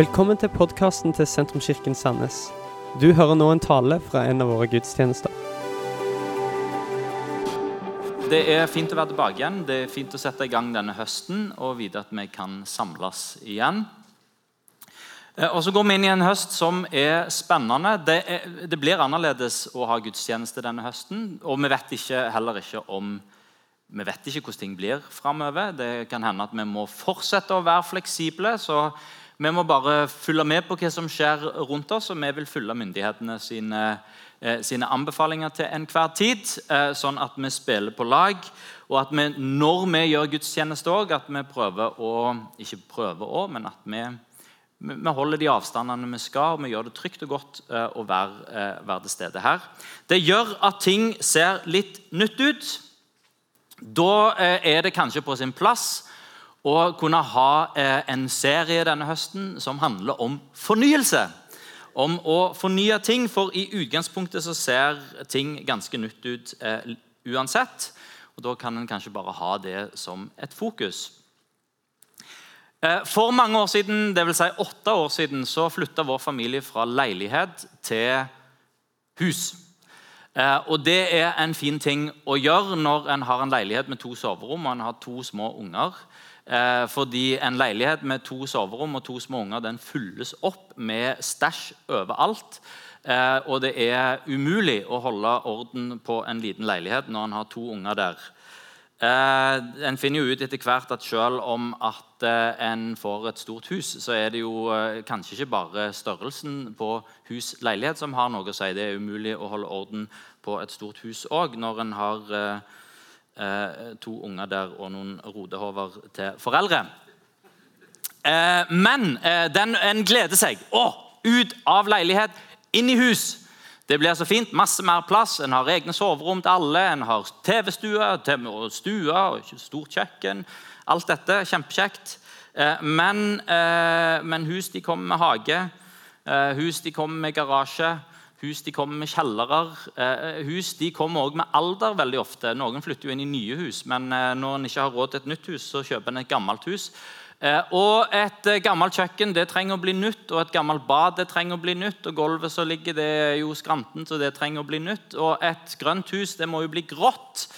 Velkommen til podkasten til Sentrumskirken Sandnes. Du hører nå en tale fra en av våre gudstjenester. Det er fint å være tilbake igjen. Det er fint å sette i gang denne høsten og vite at vi kan samles igjen. Eh, og Så går vi inn i en høst som er spennende. Det, er, det blir annerledes å ha gudstjeneste denne høsten. Og vi vet ikke, heller ikke om vi vet ikke hvordan ting blir framover. Det kan hende at vi må fortsette å være fleksible. så Vi må bare følge med på hva som skjer rundt oss, og vi vil følge myndighetene sine, eh, sine anbefalinger til enhver tid, eh, sånn at vi spiller på lag. Og at vi, når vi gjør gudstjeneste òg, at vi prøver å Ikke prøver å, men at vi vi holder de avstandene vi skal, og vi gjør det trygt og godt eh, å være, være til stede her. Det gjør at ting ser litt nytt ut. Da er det kanskje på sin plass å kunne ha eh, en serie denne høsten som handler om fornyelse. Om å fornye ting, for i utgangspunktet så ser ting ganske nytt ut eh, uansett. Og Da kan en kanskje bare ha det som et fokus. For mange år siden, vil si åtte år siden så flytta vår familie fra leilighet til hus. Eh, og Det er en fin ting å gjøre når en har en leilighet med to soverom og en har to små unger. Eh, fordi en leilighet med to soverom og to små unger den fylles opp med stæsj overalt. Eh, og det er umulig å holde orden på en liten leilighet når en har to unger der. Eh, en finner jo ut etter hvert at selv om at en får et stort hus, så er det jo kanskje ikke bare størrelsen på hus-leilighet som har noe å si. Det er umulig å holde orden på et stort hus òg når en har to unger der og noen rodehover til foreldre. men den, en gleder seg. Å, ut av leilighet, inn i hus! Det blir så fint. Masse mer plass. En har egne soverom til alle. En har TV-stue og stue og stort kjøkken. Alt dette kjempekjekt. Eh, men, eh, men, hus de kommer med hage. Eh, hus de kommer med garasje. Hus de kommer med kjellere. Hus de kommer også med alder veldig ofte. Noen flytter jo inn i nye hus, men når en ikke har råd til et nytt hus, så kjøper en et gammelt hus. Eh, og Et eh, gammelt kjøkken det trenger å bli nytt, og et gammelt bad det trenger å bli nytt. og Gulvet så ligger, det jo skranten, så det trenger å bli nytt. Og et grønt hus det må jo bli grått.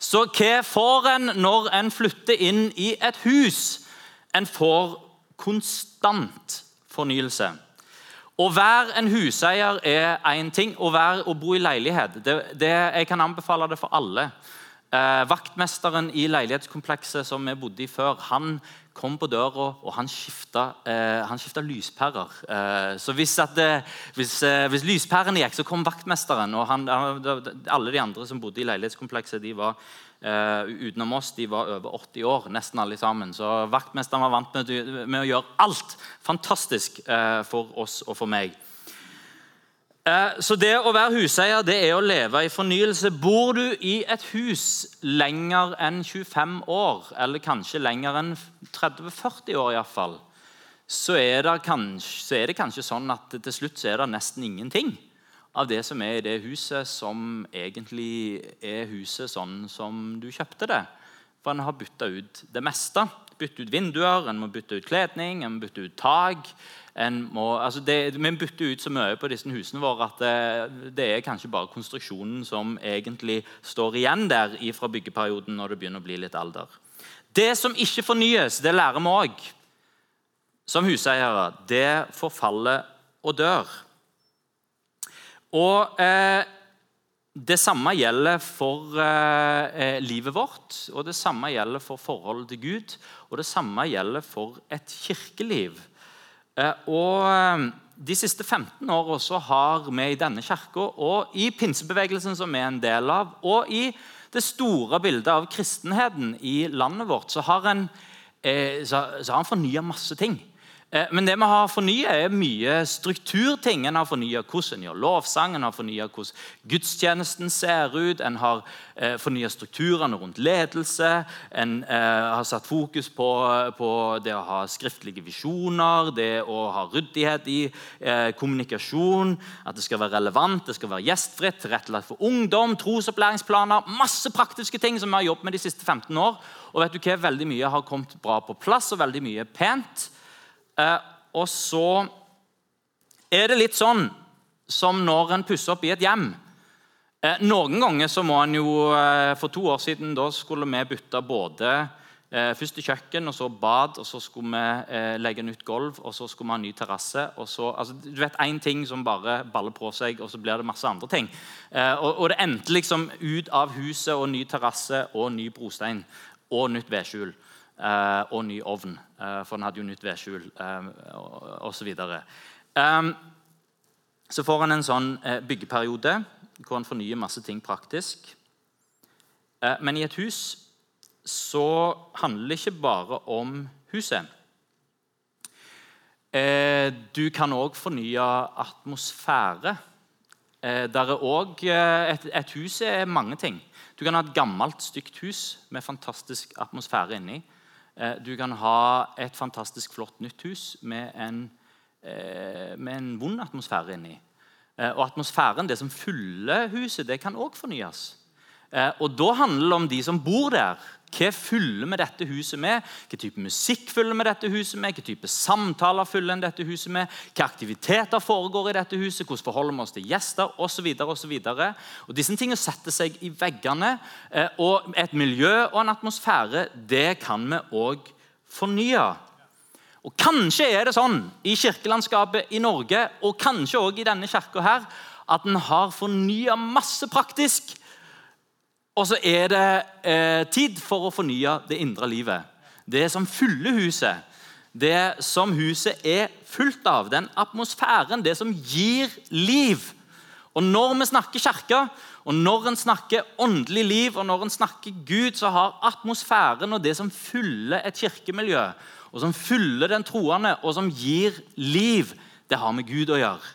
Så hva får en når en flytter inn i et hus? En får konstant fornyelse. Å være en huseier er én ting. Å, være, å bo i leilighet det, det, Jeg kan anbefale det for alle. Eh, vaktmesteren i leilighetskomplekset som vi bodde i før, han kom på døra, og han skifta, eh, lyspærer. Eh, så hvis, at, eh, hvis, eh, hvis lyspærene gikk, så kom vaktmesteren. og han, Alle de andre som bodde i leilighetskomplekset, de var eh, utenom oss, de var over 80 år, nesten alle sammen. Så vaktmesteren var vant med, med å gjøre alt fantastisk eh, for oss og for meg. Eh, så det å være huseier det er å leve i fornyelse. Bor du i et hus lenger enn 25 år, eller kanskje lenger enn 30-40 år iallfall, så, er så er det kanskje sånn at til slutt så er det nesten ingenting av det som er i det huset, som egentlig er huset sånn som du kjøpte det. For en har bytta ut det meste. Bytte ut vinduer, en må bytte ut kledning, en må bytte ut tak. Må, altså det, vi bytter ut så mye på disse husene våre at det, det, er kanskje bare konstruksjonen som egentlig står igjen der fra byggeperioden når det begynner å bli litt alder. Det som ikke fornyes, det lærer vi òg som huseiere. Det forfaller og dør. Og eh, det samme gjelder for eh, eh, livet vårt, og det samme gjelder for forholdet til Gud. Og det samme gjelder for et kirkeliv. Eh, og eh, De siste 15 åra har vi i denne kirka og i pinsebevegelsen, som vi er en del av, og i det store bildet av kristenheten i landet vårt, så har en, eh, fornya masse ting. Eh, men det vi har fornya, er mye strukturting. En har fornya hvordan en gjør lovsang, en har fornya hvordan gudstjenesten ser ut. En har eh, fornya strukturene rundt ledelse. En eh, har satt fokus på, på, det å ha skriftlige visjoner, det å ha ryddighet i kommunikasjon. At det skal være relevant, det skal være gjestfritt, tilrettelagt for ungdom, trosopplæringsplaner. Masse praktiske ting som vi har jobbet med de siste 15 år. Og vet du hva? Veldig mye har kommet bra på plass, og veldig mye pent. Eh, og så er det litt sånn som når en pusser opp i et hjem. Eh, noen ganger så må en jo eh, For to år siden da skulle vi bytte både først i kjøkken, og så bad, og så skulle vi legge nytt gulv, og så skulle vi ha ny terrasse. altså, Du vet én ting som bare baller på seg, og så blir det masse andre ting. Og, og, det endte liksom ut av huset og ny terrasse og ny brostein og nytt vedskjul. Eh, og ny ovn, for den hadde jo nytt vedskjul osv. Um, så får han en sånn eh, byggeperiode hvor han fornyer masse ting praktisk. Eh, men i et hus så handler det ikke bare om huset. Eh, du kan òg fornye atmosfære. Der er også, et, et hus er mange ting. Du kan ha et gammelt, stygt hus med fantastisk atmosfære inni. Du kan ha et fantastisk flott nytt hus med en Eh, med en vond atmosfære inni. Eh, og atmosfæren, det som fyller huset, det kan òg fornyes. Eh, og Da handler det om de som bor der. Hva fyller vi dette huset med? Hva type musikk fyller vi dette huset med? Hva type samtaler fyller en dette huset med? Hva aktiviteter foregår i dette huset? Hvordan forholder vi oss til gjester? Og så videre, og så videre. Og Disse tingene setter seg i veggene. Og et miljø og en atmosfære det kan vi òg fornye. Og Kanskje er det sånn i kirkelandskapet i Norge og kanskje også i denne kirka her, at en har fornya masse praktisk, og så er det eh, tid for å fornye det indre livet. Det som fyller huset, det som huset er fullt av, den atmosfæren, det som gir liv. Og Når vi snakker kirke, og når en snakker åndelig liv og når en snakker Gud, så har atmosfæren og det som fyller et kirkemiljø, og som fyller den troende, og som gir liv, det har med Gud å gjøre.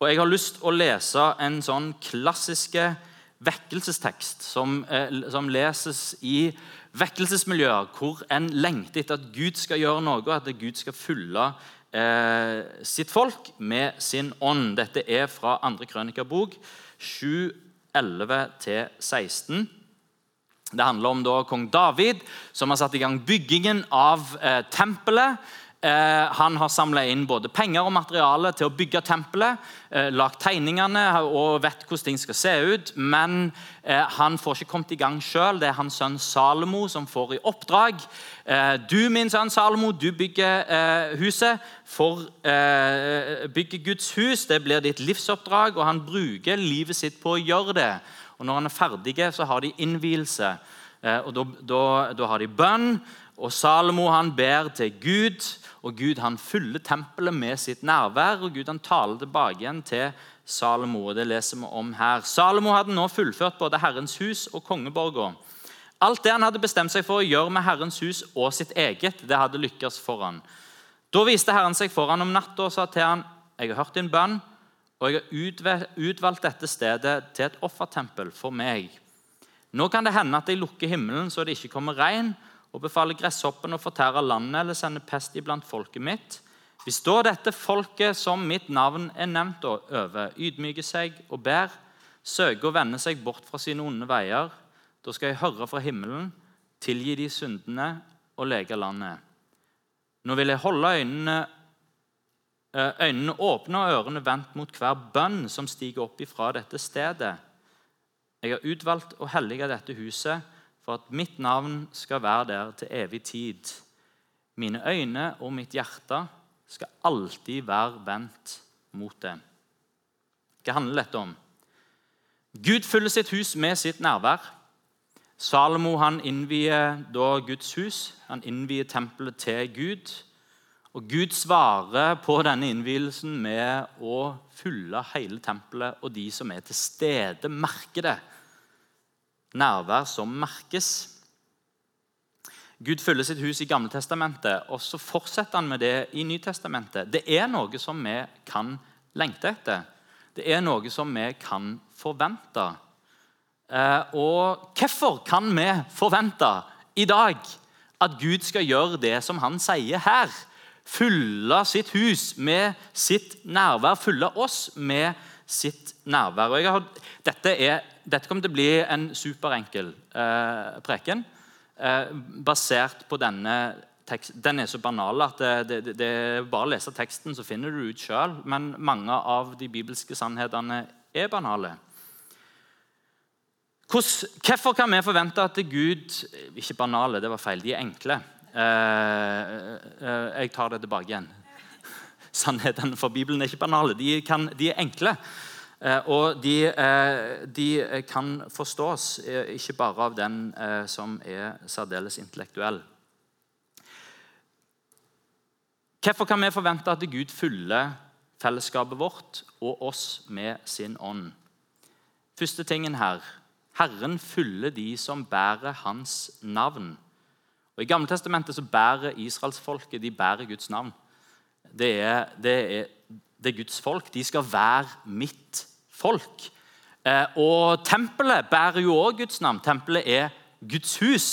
Og Jeg har lyst å lese en sånn klassiske vekkelsestekst som, eh, som leses i vekkelsesmiljøer, hvor en lengter etter at Gud skal gjøre noe, og at Gud skal fylle eh, sitt folk med sin ånd. Dette er fra 2. krønikerbok 7, 11-16. Det handler om da, kong David, som har satt i gang byggingen av eh, tempelet. Eh, han har samla inn både penger og materiale til å bygge tempelet. Eh, lagt tegningene og vet hvordan ting skal se ut. Men eh, han får ikke kommet i gang sjøl. Det er hans sønn Salomo som får i oppdrag. Du, min sønn Salomo, du bygger huset. For bygge Guds hus. Det blir ditt livsoppdrag, og han bruker livet sitt på å gjøre det. Og Når han er ferdig, så har de innvielse. Og da, da, da, har de bønn. Og Salomo han ber til Gud, og Gud han fyller tempelet med sitt nærvær. og Gud han taler tilbake igjen til Salomo. og Det leser vi om her. Salomo hadde nå fullført både Herrens hus og kongeborga. Alt det han hadde bestemt seg for å gjøre med Herrens hus og sitt eget, det hadde lykkes for han. Da viste Herren seg foran om natta og sa til han, jeg har hørt din bønn og jeg har utvalgt dette stedet til et offertempel for meg. Nå kan det hende at jeg lukker himmelen så det ikke kommer regn, og befaler gresshoppen å fortære landet eller sende pest iblant folket mitt. Hvis da dette folket som mitt navn er nevnt over, ydmyker seg og ber, søker å vende seg bort fra sine onde veier, da skal jeg høre fra himmelen, tilgi de syndene og lege landet. Nå vil jeg holde øynene Eh, øynene åpne og ørene vendt mot hver bønn som stiger opp ifra dette stedet. Jeg har utvalgt å hellige dette huset for at mitt navn skal være der til evig tid. Mine øyne og mitt hjerte skal alltid være vendt mot det. Hva handler dette om? Gud fyller sitt hus med sitt nærvær. Salomo han innvier da Guds hus. Han innvier tempelet til Gud. Og Gud svarer på denne innvielsen med å fylle hele tempelet, og de som er til stede, merker det. Nærvær som merkes. Gud fyller sitt hus i Gamletestamentet, og så fortsetter han med det i Nytestamentet. Det er noe som vi kan lengte etter. Det er noe som vi kan forvente. Eh, og hvorfor kan vi forvente i dag at Gud skal gjøre det som han sier her? fylle sitt hus med sitt nærvær, fylle oss med sitt nærvær. Har, dette, er, dette, kommer til å bli en superenkel eh, preken eh, basert på denne tekst, den er så banal at det, det, det er bare å lese teksten, så finner du ut sjøl. Men mange av de bibelske sannhetene er banale. Hvorfor kan vi forvente at Gud Ikke banale, det var feil. De er enkle. Eh, eh, jeg tar det tilbake igjen. Sannhetene for Bibelen er ikke banale. De, kan, de er enkle. Eh, og de, eh, de, kan forstås, eh, ikke bare av den som er særdeles intellektuell. Hvorfor kan vi forvente at Gud fyller fellesskapet vårt og oss med sin ånd? Første tingen her Herren fyller de som bærer hans navn. Og I Gamle Testamentet så bærer israelsfolket de bærer Guds navn. Det er, det, er, det er, Guds folk. De skal være mitt folk. Eh, og tempelet bærer jo også Guds navn. Tempelet er Guds hus.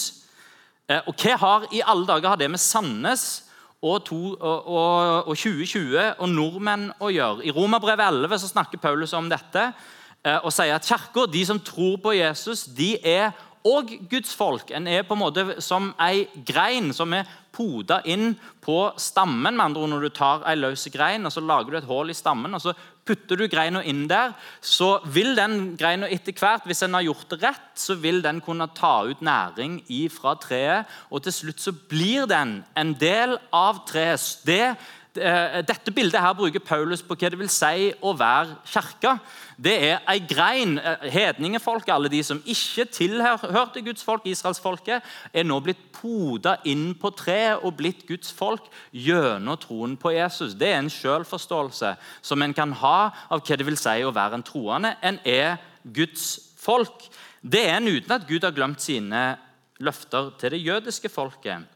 Eh, og hva har i alle dager har det med Sandnes og, to, og, og, og 2020 og nordmenn å gjøre. I Romerbrevet 11 så snakker Paulus om dette eh, og sier at kirka, de som tror på Jesus, de er og Guds folk. En er på en måte som ei grein som er poda inn på stammen. med andre ord Når du tar ei løs grein og så lager du et hull i stammen, og så putter du greina inn der, så vil den greina etter hvert, hvis en har gjort det rett, så vil den kunne ta ut næring fra treet. Og til slutt så blir den en del av treet. Det dette bildet her bruker Paulus på hva det vil si å være kirke. Det er ei grein. Hedningefolket, hedningefolk, alle de som ikke tilhørte Guds folk, israelsfolket, er nå blitt poda inn på treet og blitt Guds folk gjennom troen på Jesus. Det er en selvforståelse som en kan ha av hva det vil si å være en troende. En er Guds folk. Det er en uten at Gud har glemt sine løfter til det jødiske folket.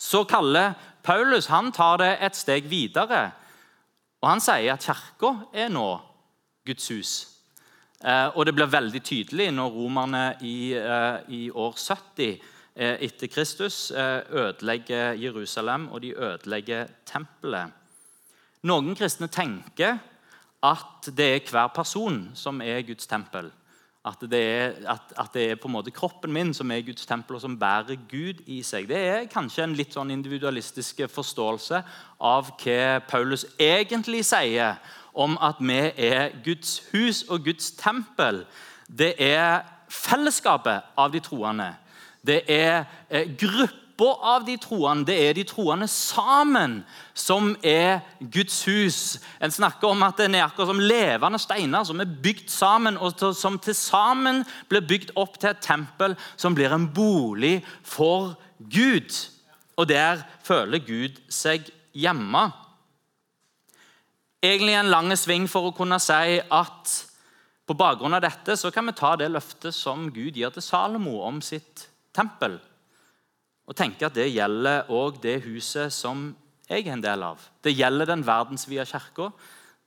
Så kaller Paulus han tar det et steg videre. Og Han sier at kirka er nå Guds hus. Eh, og Det blir veldig tydelig når romerne i, eh, i år 70 eh, etter Kristus ødelegger Jerusalem og de ødelegger tempelet. Noen kristne tenker at det er hver person som er Guds tempel. At det, er, at, at det, er, på en måte kroppen min som er Guds tempel, og som bærer Gud i seg. Det er kanskje en litt sånn individualistisk forståelse av hva Paulus egentlig sier om at vi er Guds hus og Guds tempel. Det er fellesskapet av de troende. Det er eh, grupper gruppa av de troende det er de troende sammen som er Guds hus. En snakker om at det er akkurat som levende steiner som er bygd sammen, og som til sammen blir bygd opp til et tempel som blir en bolig for Gud. Og der føler Gud seg hjemme. Egentlig en lang sving for å kunne si at på bakgrunn av dette så kan vi ta det løftet som Gud gir til Salomo om sitt tempel og tenke at det gjelder òg det huset som jeg er en del av. Det gjelder den verdensvide kirka.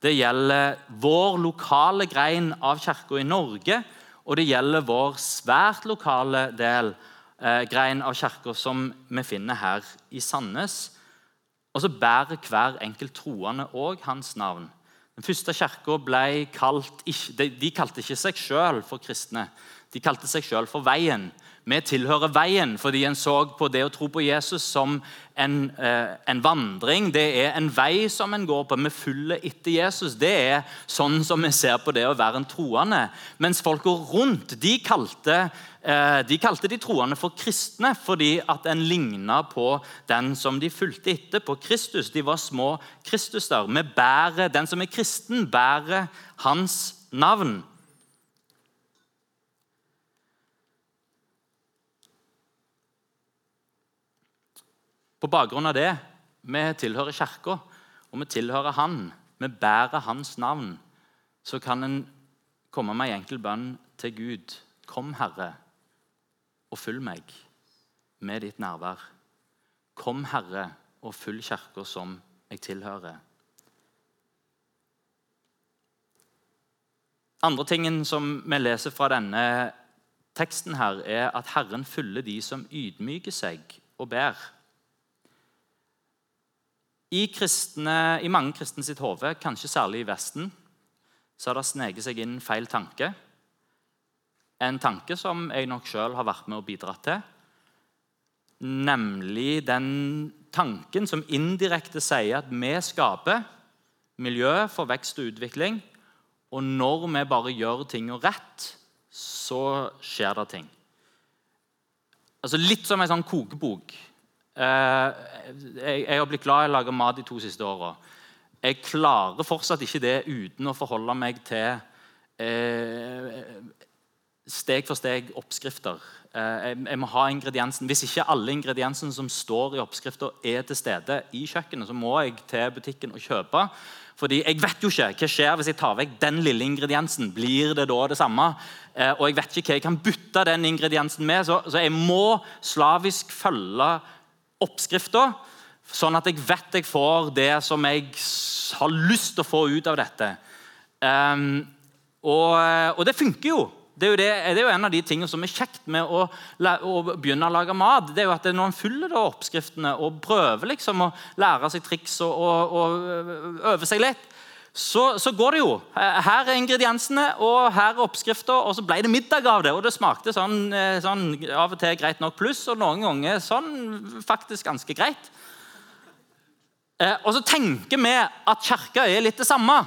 Det gjelder vår lokale grein av kirka i Norge. Og det gjelder vår svært lokale del, eh, grein av kirka som vi finner her i Sandnes. Og så bærer hver enkelt troende òg hans navn. Den første kirka ble kalt de, kalte ikke seg sjøl for kristne. De kalte seg sjøl for Veien. Vi tilhører veien fordi en så på det å tro på Jesus som en, eh, en, vandring. Det er en vei som en går på. Vi følger etter Jesus. Det er sånn som vi ser på det å være en troende. Mens folka rundt de kalte, eh, de kalte de troende for kristne fordi at en ligna på den som de fulgte etter, på Kristus. De var små bærer, Den som er kristen, bærer hans navn. På bakgrunn av det vi tilhører Kirka, og vi tilhører Han, vi bærer Hans navn, så kan en komme med en enkel bønn til Gud. Kom, Herre, og følg meg med ditt nærvær. Kom, Herre, og følg Kirka som jeg tilhører. Andre tingen som vi leser fra denne teksten, her, er at Herren følger de som ydmyker seg og ber. I, kristne, I, mange kristne sitt hode, kanskje særlig i Vesten, så har det sneket seg inn feil tanke. En tanke som jeg nok sjøl har vært med og bidratt til. Nemlig den tanken som indirekte sier at vi skaper miljø for vekst og utvikling. Og når vi bare gjør ting rett, så skjer det ting. Altså Litt som en sånn kokebok. Eh, jeg, jeg har blitt glad i å lage mat de to siste åra. Jeg klarer fortsatt ikke det uten å forholde meg til eh, steg for steg oppskrifter. Eh, jeg, jeg, må ha ingrediensen. Hvis ikke alle ingrediensene som står i oppskrifta, er til stede i kjøkkenet, så må jeg til butikken og kjøpe. Fordi jeg vet jo ikke hva skjer hvis jeg tar vekk den lille ingrediensen. Blir det da det samme? Eh, og jeg vet ikke hva jeg kan bytte den ingrediensen med. Så, så jeg må slavisk følge oppskrifta, sånn at jeg vet jeg får det som jeg har lyst til å få ut av dette. Um, og, og, det funker jo. Det er, det, det er, jo en av de tingene som er kjekt med å, å begynne å lage mat. det er jo at Når en følger oppskriftene og prøver liksom å lære seg triks og, og, og øve seg litt, så, så, går det jo. Her er ingrediensene, og her er oppskrifta. Og så ble det middag av det, og det smakte sånn, eh, sånn av og til greit nok pluss, og noen ganger sånn faktisk ganske greit. Eh, og så tenker vi at kirka er litt det samme.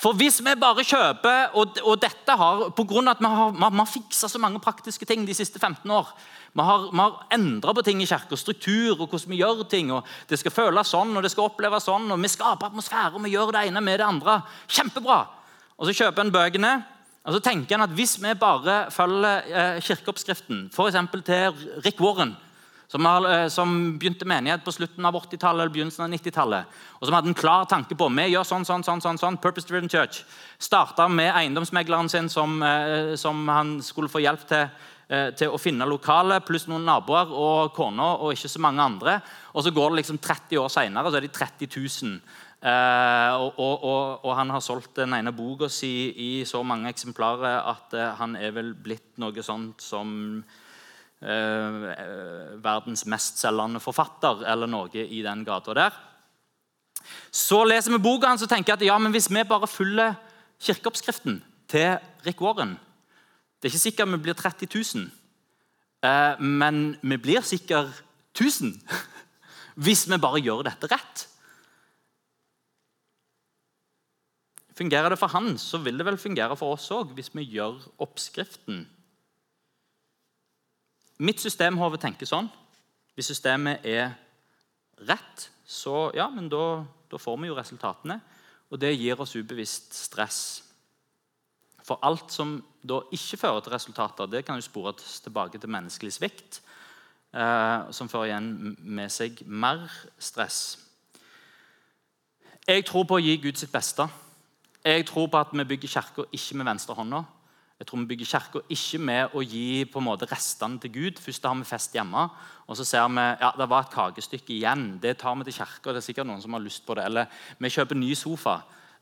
For hvis vi bare kjøper Og, og dette har av at vi har, vi har fiksa så mange praktiske ting de siste 15 år. Vi har, vi har endra på ting i kirka, struktur og hvordan vi gjør ting. og Det skal føles sånn og det skal oppleves sånn. og Vi skaper atmosfære og vi gjør det ene med det andre. Kjempebra! Og Så kjøper en bøkene. og så tenker en at Hvis vi bare følger eh, kirkeoppskriften, f.eks. til Rick Warren som, har, eh, som, begynte menighet på slutten av 80-tallet eller begynnelsen av 90-tallet. Og som hadde en klar tanke på vi gjør sånn, sånn, sånn, sånn, sånn Purpose Driven Church. Starta med eiendomsmegleren sin, som, eh, som, han skulle få hjelp til, til å finne lokalet, pluss noen naboer og kona og ikke så mange andre. Og så går det liksom 30 år seinere, så er de 30 000. Uh, og, og, og, han har solgt den ene boka si i så mange eksemplarer at uh, han er vel blitt noe sånt som eh, verdens mestselgende forfatter eller noe i den gata der. Så leser vi boka hans og tenker at ja, men hvis vi bare følger kirkeoppskriften til Rick Warren Det er ikke sikkert vi blir 30 000, eh, men vi blir sikkert 1000 hvis vi bare gjør dette rett. Fungerer det for han, så vil det vel fungere for oss òg hvis vi gjør oppskriften Mitt systemhode tenker sånn. Hvis systemet er rett, så ja, men da, da får vi jo resultatene. Og det gir oss ubevisst stress. For alt som da ikke fører til resultater, det kan jo spores tilbake til menneskelig svikt, eh, som fører igjen med seg mer stress. Jeg tror på å gi Gud sitt beste. Jeg tror på at vi bygger kirka ikke med venstre hånda, jeg tror vi bygger kirka ikke med å gi på en måte restene til Gud. Først har vi fest hjemme, og så ser vi ja, det var et kakestykke igjen. Det tar vi til kirka. Det er sikkert noen som har lyst på det. Eller vi kjøper ny sofa.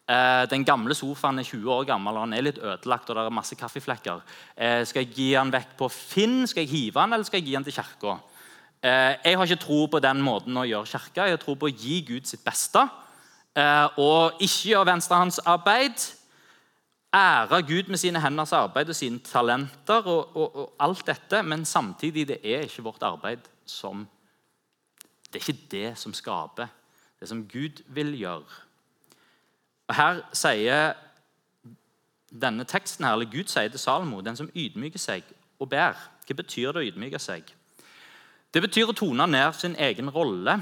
Eh, den gamle sofaen er 20 år gammel og han er litt ødelagt. og det er masse kaffeflekker. Eh, skal jeg gi han vekk på Finn, skal jeg hive han, eller skal jeg gi han til kirka? Eh, jeg har ikke tro på den måten å gjøre kirka. Jeg har tro på å gi Gud sitt beste. og ikke gjøre venstrehåndsarbeid ære Gud med sine henders arbeid og sine talenter og, og, og, alt dette, men samtidig det er ikke vårt arbeid som Det er ikke det som skaper det som Gud vil gjøre. Og Her sier denne teksten her, eller Gud sier til Salomo, den som ydmyker seg og ber. Hva betyr det å ydmyke seg? Det betyr å tone ned sin egen rolle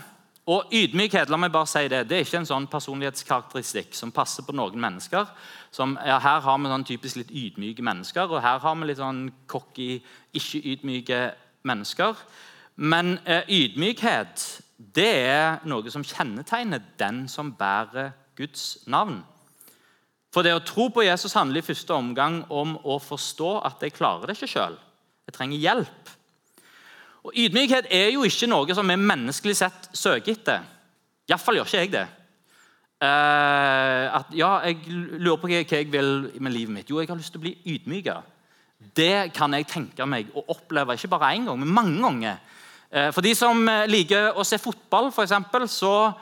og ydmykhet la meg bare si det, det er ikke en sånn personlighetskarakteristikk som passer på noen mennesker. Som, ja, her har vi sånn typisk litt ydmyke mennesker, og her har vi litt sånn cocky, ikke ydmyke mennesker. Men eh, ydmykhet det er noe som kjennetegner den som bærer Guds navn. For det å tro på Jesus handler i første omgang om å forstå at jeg klarer det ikke sjøl. Jeg trenger hjelp. Og Ydmykhet er jo ikke noe som vi menneskelig sett søker etter. Iallfall gjør ikke jeg det. Uh, at ja, Jeg lurer på hva jeg vil med livet mitt. Jo, jeg har lyst til å bli ydmyka. Det kan jeg tenke meg å oppleve ikke bare én gang, men mange ganger. Uh, for de som eh, liker å se fotball, for eksempel, så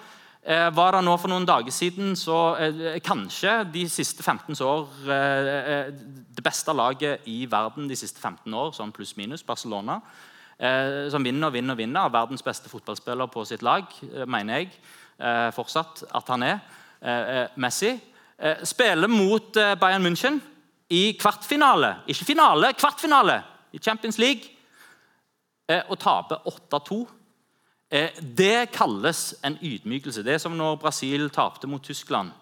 var det nå for noen dager siden så kanskje de siste 15 år det beste laget i verden de siste 15 år, sånn pluss-minus, Barcelona. eh, som vinner og vinner og vinner. Verdens beste fotballspiller på sitt lag, eh, mener jeg eh, fortsatt at han er. Eh, eh, Messi. spiller mot Bayern München i kvartfinale. Ikke finale, kvartfinale i Champions League. og taper 8-2. Det kalles en ydmykelse. Det er som når Brasil tapte mot Tyskland.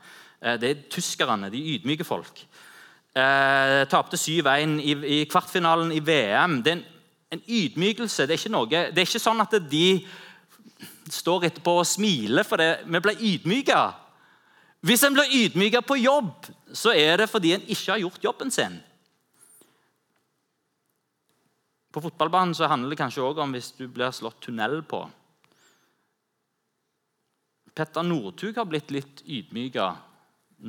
det er tyskerne, de ydmyke folk. Eh, Tapte 7-1 i, kvartfinalen i VM. Det er en, en ydmykelse. Det er, noe, det er, ikke sånn at de står etterpå og smiler for det. Vi ble ydmyka. Hvis en blir ydmyka på jobb, så er det fordi en ikke har gjort jobben sin. På fotballbanen handler det kanskje òg om hvis du blir slått tunnel på. Petter Northug har blitt litt ydmyka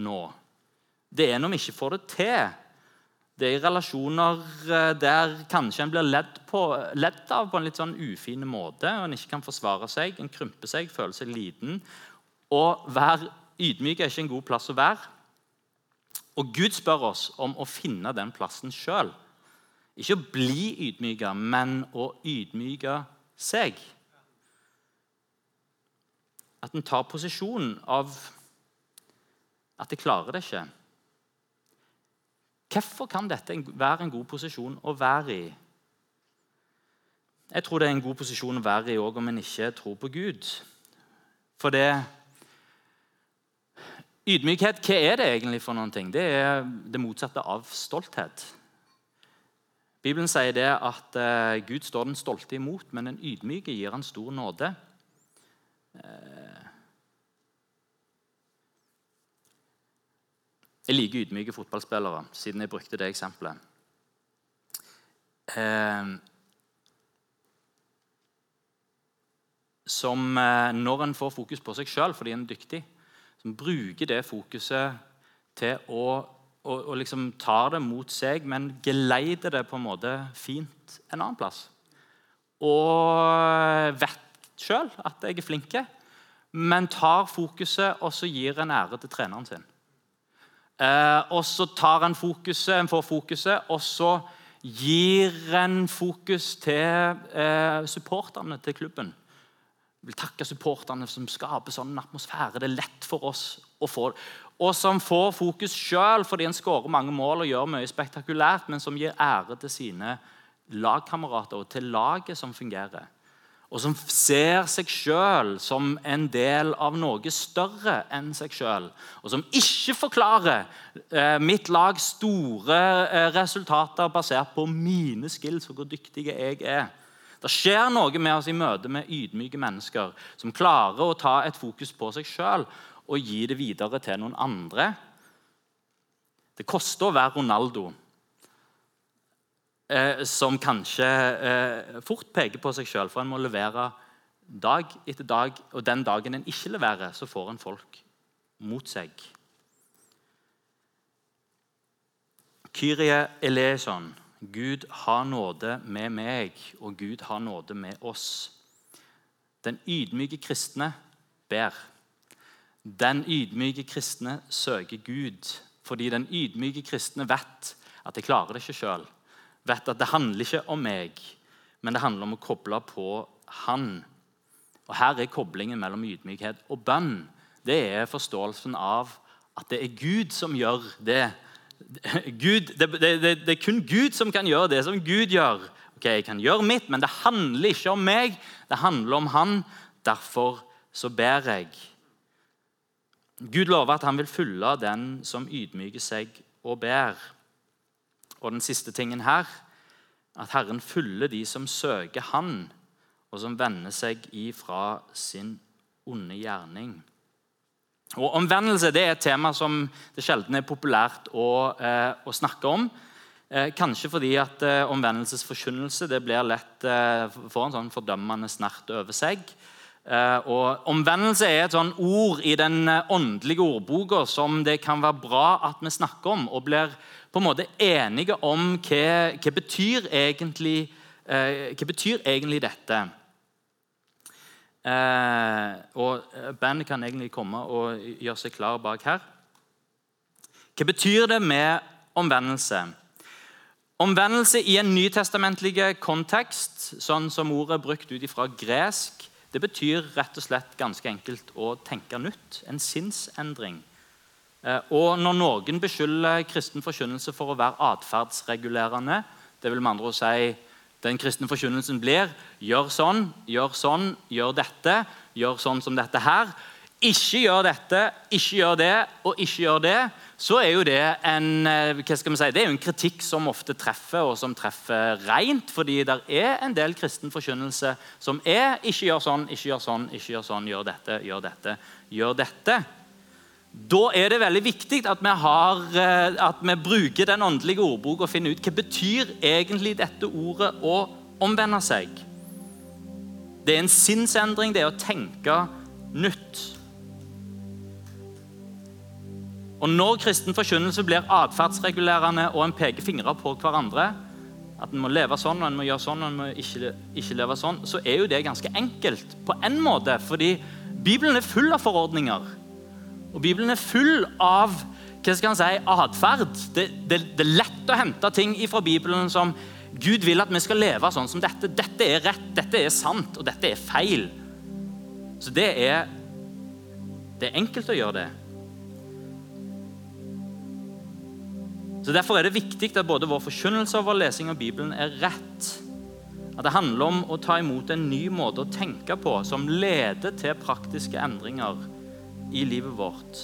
nå det er når vi ikke får det til. Det er i relasjoner eh, der kanskje en blir ledd, på, ledd av på en litt sånn ufin måte. og En ikke kan forsvare seg, en krymper seg, føler seg liten. Å være ydmyk er ikke en god plass å være. Og Gud spør oss om å finne den plassen sjøl. Ikke å bli ydmyka, men å ydmyke seg. At en tar posisjonen av at jeg klarer det ikke. Hvorfor kan dette være en god posisjon å være i? Jeg tror det er en god posisjon å være i òg om en ikke tror på Gud. For det Ydmykhet, hva er det egentlig for noen ting? Det er det motsatte av stolthet. Bibelen sier det at uh, Gud står den stolte imot, men den ydmyke gir han stor nåde. Uh, Jeg liker ydmyke fotballspillere, siden jeg brukte det eksempelet. Eh, som eh, når en får fokus på seg sjøl fordi en er dyktig, som bruker det fokuset til å, og, og liksom ta det mot seg, men geleider det på en måte fint en annen plass. Og vet sjøl at jeg er flink, men tar fokuset og så gir en ære til treneren sin. Eh, og så tar en fokuset, en får fokuset, og så gir en fokus til eh, supporterne til klubben. Jeg vil takke supporterne som skaper sånn atmosfære. Det er lett for oss å få det. Og som får fokus sjøl fordi en skårer mange mål og gjør mye spektakulært, men som gir ære til sine lagkamerater og til laget som fungerer og som ser seg sjøl som en del av noe større enn seg sjøl, og som ikke forklarer eh, mitt lags store eh, resultater basert på mine skills og hvor dyktige jeg er. Det skjer noe med oss i møte med ydmyke mennesker som klarer å ta et fokus på seg sjøl og gi det videre til noen andre. Det koster å være Ronaldo eh, som kanskje eh, fort peker på seg sjøl, for en må levere dag etter dag. Og den dagen en ikke leverer, så får en folk mot seg. Kyrie eleison. Gud har nåde med meg, og Gud har nåde med oss. Den ydmyke kristne ber. Den ydmyke kristne søker Gud, fordi den ydmyke kristne vet at jeg klarer det ikke sjøl vet at det handler ikke om meg, men det handler om å koble på Han. Og Her er koblingen mellom ydmykhet og bønn. Det er forståelsen av at det er Gud som gjør det. Gud, det, det, det, det, er kun Gud som kan gjøre det som Gud gjør. Ok, Jeg kan gjøre mitt, men det handler ikke om meg. Det handler om Han. Derfor så ber jeg. Gud lover at han vil følge den som ydmyker seg og ber. Og den siste tingen her at Herren følger de som søker Han, og som vender seg ifra sin onde gjerning. Og Omvendelse det er et tema som det sjelden er populært å, eh, å snakke om. Eh, kanskje fordi at eh, omvendelsesforkynnelse det blir lett eh, får en sånn fordømmende snert over seg. Eh, og Omvendelse er et sånn ord i den eh, åndelige ordboka som det kan være bra at vi snakker om, og blir på en måte enige om hva, hva betyr egentlig eh, hva betyr egentlig dette. Eh, og Bandet kan egentlig komme og gjøre seg klar bak her. Hva betyr det med omvendelse? Omvendelse i en nytestamentlig kontekst, sånn som ordet er brukt ut ifra gresk, det betyr rett og slett ganske enkelt å tenke nytt. En sinnsendring. Eh, og når noen beskylder kristen forkynnelse for å være atferdsregulerende, det vil med andre ord si den kristne forkynnelsen blir gjør sånn, gjør sånn, gjør dette, gjør sånn som dette her. Ikke gjør dette, ikke gjør det og ikke gjør det. Så er jo det en, eh, si, det er en kritikk som ofte treffer, og som treffer rent. Fordi det er en del kristen forkynnelse som er ikke gjør sånn, ikke gjør sånn, ikke gjør sånn, gjør dette, gjør dette, gjør dette. Da er det veldig viktig at vi, har, eh, at vi bruker den åndelige ordbok og finner ut hva betyr egentlig dette ordet å omvende seg. Det er en sinnsendring, det er å tenke nytt. Og Når kristen forkynnelse blir atferdsregulerende og en peker fingre på hverandre, at en må leve sånn og en må gjøre sånn og en må ikke, ikke leve sånn, så er jo det ganske enkelt på en måte. Fordi Bibelen er full av forordninger. Og Bibelen er full av hva skal han si, atferd. Det, det, det, er lett å hente ting fra Bibelen som Gud vil at vi skal leve sånn som dette. Dette er rett, dette er sant, og dette er feil. Så det er, det er enkelt å gjøre det. Så Derfor er det viktig at både vår forkynnelse og vår lesing av Bibelen er rett. At det handler om å ta imot en ny måte å tenke på som leder til praktiske endringer i livet vårt.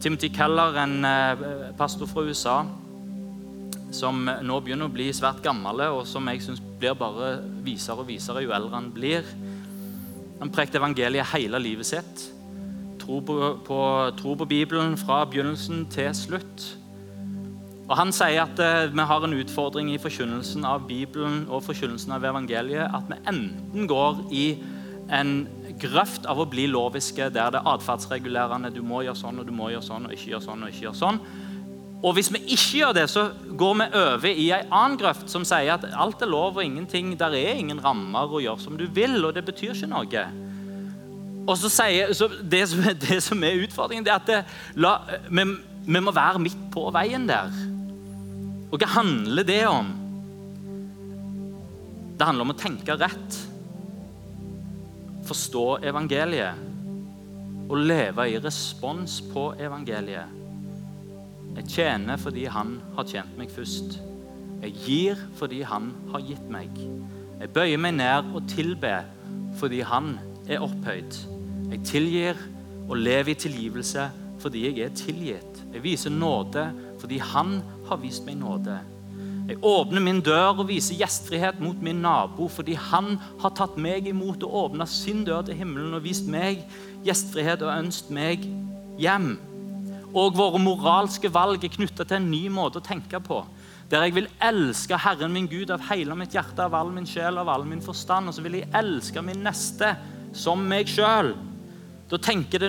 Timothy Keller, en eh, pastor fra USA, som nå begynner å bli svært gammel, og som jeg synes blir bare visere og visere jo eldre han blir. Han prekte evangeliet hele livet sitt. Tro på, på, tro på Bibelen fra begynnelsen til slutt. Og Han sier at eh, vi har en utfordring i forkynnelsen av Bibelen og forkynnelsen av evangeliet. At vi enten går i en grøft av å bli loviske, der det er atferdsregulerende. Du må gjøre sånn, og du må gjøre sånn, og ikke gjøre sånn, og ikke gjøre sånn. Og hvis vi ikke gjør det, så går vi over i en annen grøft som sier at alt er lov og ingenting. Der er ingen rammer å gjøre som du vil, og det betyr ikke noe. Og så sier, så det, som, det, som, er utfordringen, det er at det, la, vi, vi må være midt på veien der. Og hva handler det om? Det handler om å tenke rett forstå evangeliet og leve i respons på evangeliet. Jeg tjener fordi han har tjent meg først. Jeg gir fordi han har gitt meg. Jeg bøyer meg ned og tilber fordi han er opphøyd. Jeg tilgir og lever i tilgivelse fordi jeg er tilgitt. Jeg viser nåde fordi han har vist meg nåde. Jeg åpner min dør og viser gjestfrihet mot min nabo fordi han har tatt meg imot og åpna sin dør til himmelen og vist meg gjestfrihet og ønsket meg hjem. Og våre moralske valg er knytta til en ny måte å tenke på. Der jeg vil elske Herren min Gud av hele mitt hjerte, av all min sjel, av all min forstand. Og så vil jeg elske min neste som meg sjøl. Da,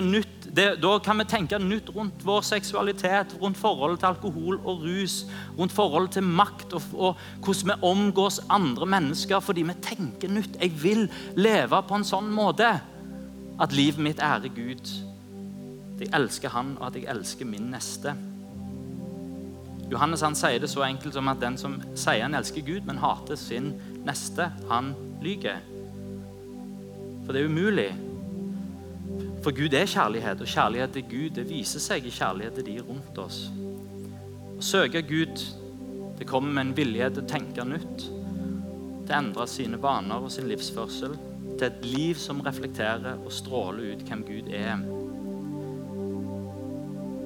nytt, det, da, kan vi tenke nytt rundt vår seksualitet, rundt forholdet til alkohol og rus, rundt forholdet til makt og, og, hvordan vi omgås andre mennesker, fordi vi tenker nytt. Jeg vil leve på en sånn måte at livet mitt ærer Gud. At jeg elsker Han, og at jeg elsker min neste. Johannes han sier det så enkelt som at den som sier han elsker Gud, men hater sin neste, han lyver. For det er umulig for Gud er kjærlighet, og kjærlighet til Gud det viser seg i kjærlighet til de rundt oss. Å søke Gud det kommer med en vilje til å tenke nytt, til å endre sine vaner og sin livsførsel, til et liv som reflekterer og stråler ut hvem Gud er.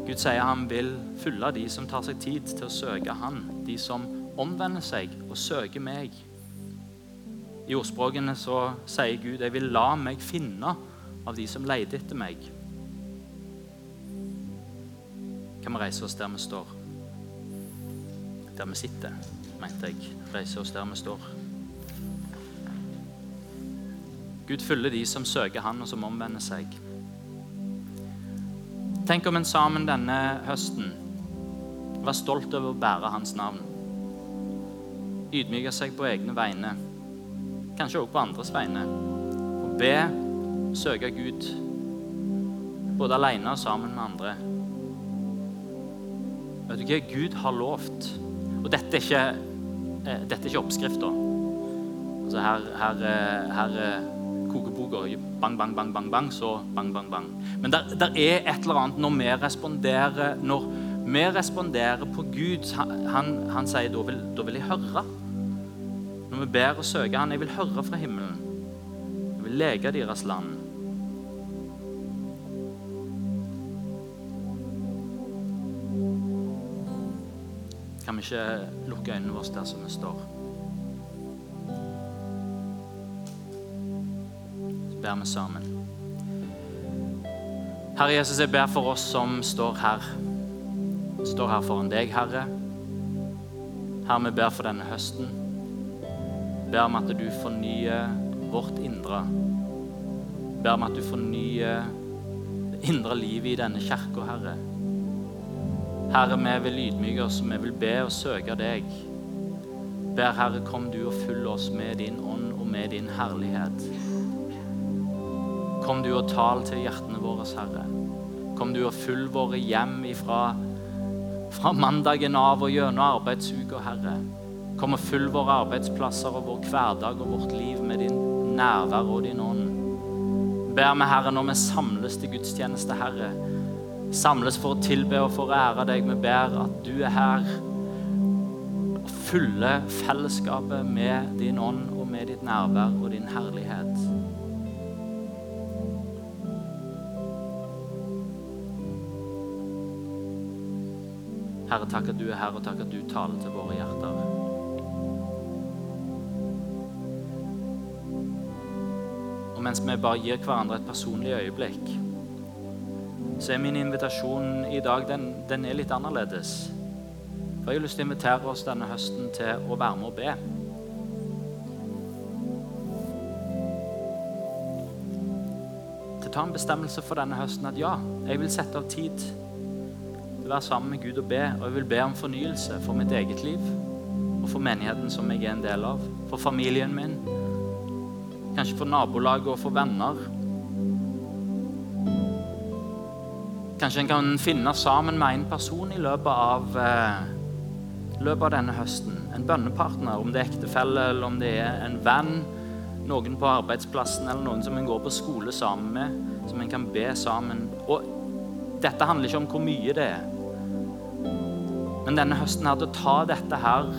Gud sier han vil fylle de som tar seg tid til å søke Han, de som omvender seg og søker meg. I ordspråkene så sier Gud 'Jeg vil la meg finne' av de som leter etter meg. Kan vi reise oss der vi står? Der vi sitter, mente jeg. Reise oss der vi står. Gud følger de som søker Han, og som omvender seg. Tenk om en sammen denne høsten var stolt over å bære Hans navn. Ydmyke seg på egne vegne, kanskje også på andres vegne. Og be søke Gud, både alene og sammen med andre. Vet du hva Gud har lovt? Og dette er ikke, eh, dette er ikke oppskrifta. Altså her, her, eh, her eh, kokeboka bang, bang, bang, bang, bang, så bang, bang, bang. Men der, der er et eller annet når vi responderer Når vi responderer på Gud Han, han sier da vil, da vil jeg høre. Når vi ber og søker Han, jeg vil høre fra himmelen. Jeg vil lege deres land. Ikke lukke øynene våre der som vi står? Så ber vi sammen. Herre Jesus, jeg ber for oss som står her. Står her foran deg, Herre. Herre, vi ber for denne høsten. Ber om at du fornyer vårt indre. Ber om at du fornyer det indre livet i denne kirka, Herre. Herre, vi vil ydmyke oss, vi vil be og søke deg. Ber Herre, kom du og fyll oss med din ånd og med din herlighet. Kom du og tal til hjertene våre, Herre. Kom du og fyll våre hjem ifra fra mandagen av og gjennom arbeidsuka, Herre. Kom og fyll våre arbeidsplasser og vår hverdag og vårt liv med din nærvær og din ånd. Ber vi, Herre, når vi samles til gudstjeneste, Herre, samles for å tilbe og for å ære deg. Vi ber at du er her og fyller fellesskapet med din ånd og med ditt nærvær og din herlighet. Herre, takk at du er her, og takk at du taler til våre hjerter. Og mens vi bare gir hverandre et personlig øyeblikk, så er min invitasjon i dag den, den er litt annerledes. For jeg har lyst til å invitere oss denne høsten til å være med og be. Til å ta en bestemmelse for denne høsten at ja, jeg vil sette av tid til å være sammen med Gud og be. Og jeg vil be om fornyelse for mitt eget liv og for menigheten som jeg er en del av. For familien min, kanskje for nabolaget og for venner. Kanskje en kan finne sammen med en person i løpet av, eh, løpet av denne høsten. En bønnepartner, om det er ektefelle eller om det er en venn. Noen på arbeidsplassen eller noen som en går på skole sammen med. Som en kan be sammen. Og dette handler ikke om hvor mye det er. Men denne høsten her, til å ta dette her,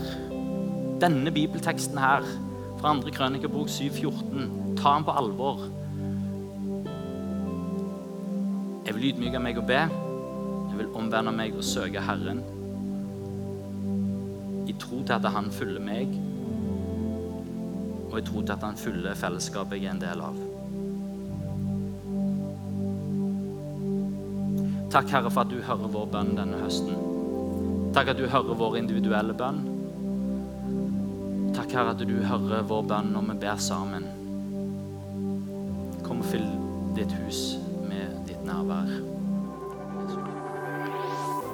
denne bibelteksten her, fra 2. Krønikebok 7,14, ta den på alvor. Vil ydmyke meg og be. Jeg vil omvende meg og søke Herren. I tro til at Han følger meg, og i tro til at Han følger fellesskapet jeg er en del av. Takk, Herre, for at du hører vår bønn denne høsten. Takk at du hører vår individuelle bønn. Takk, Herre, at du hører vår bønn når vi ber sammen. Kom og fyll ditt hus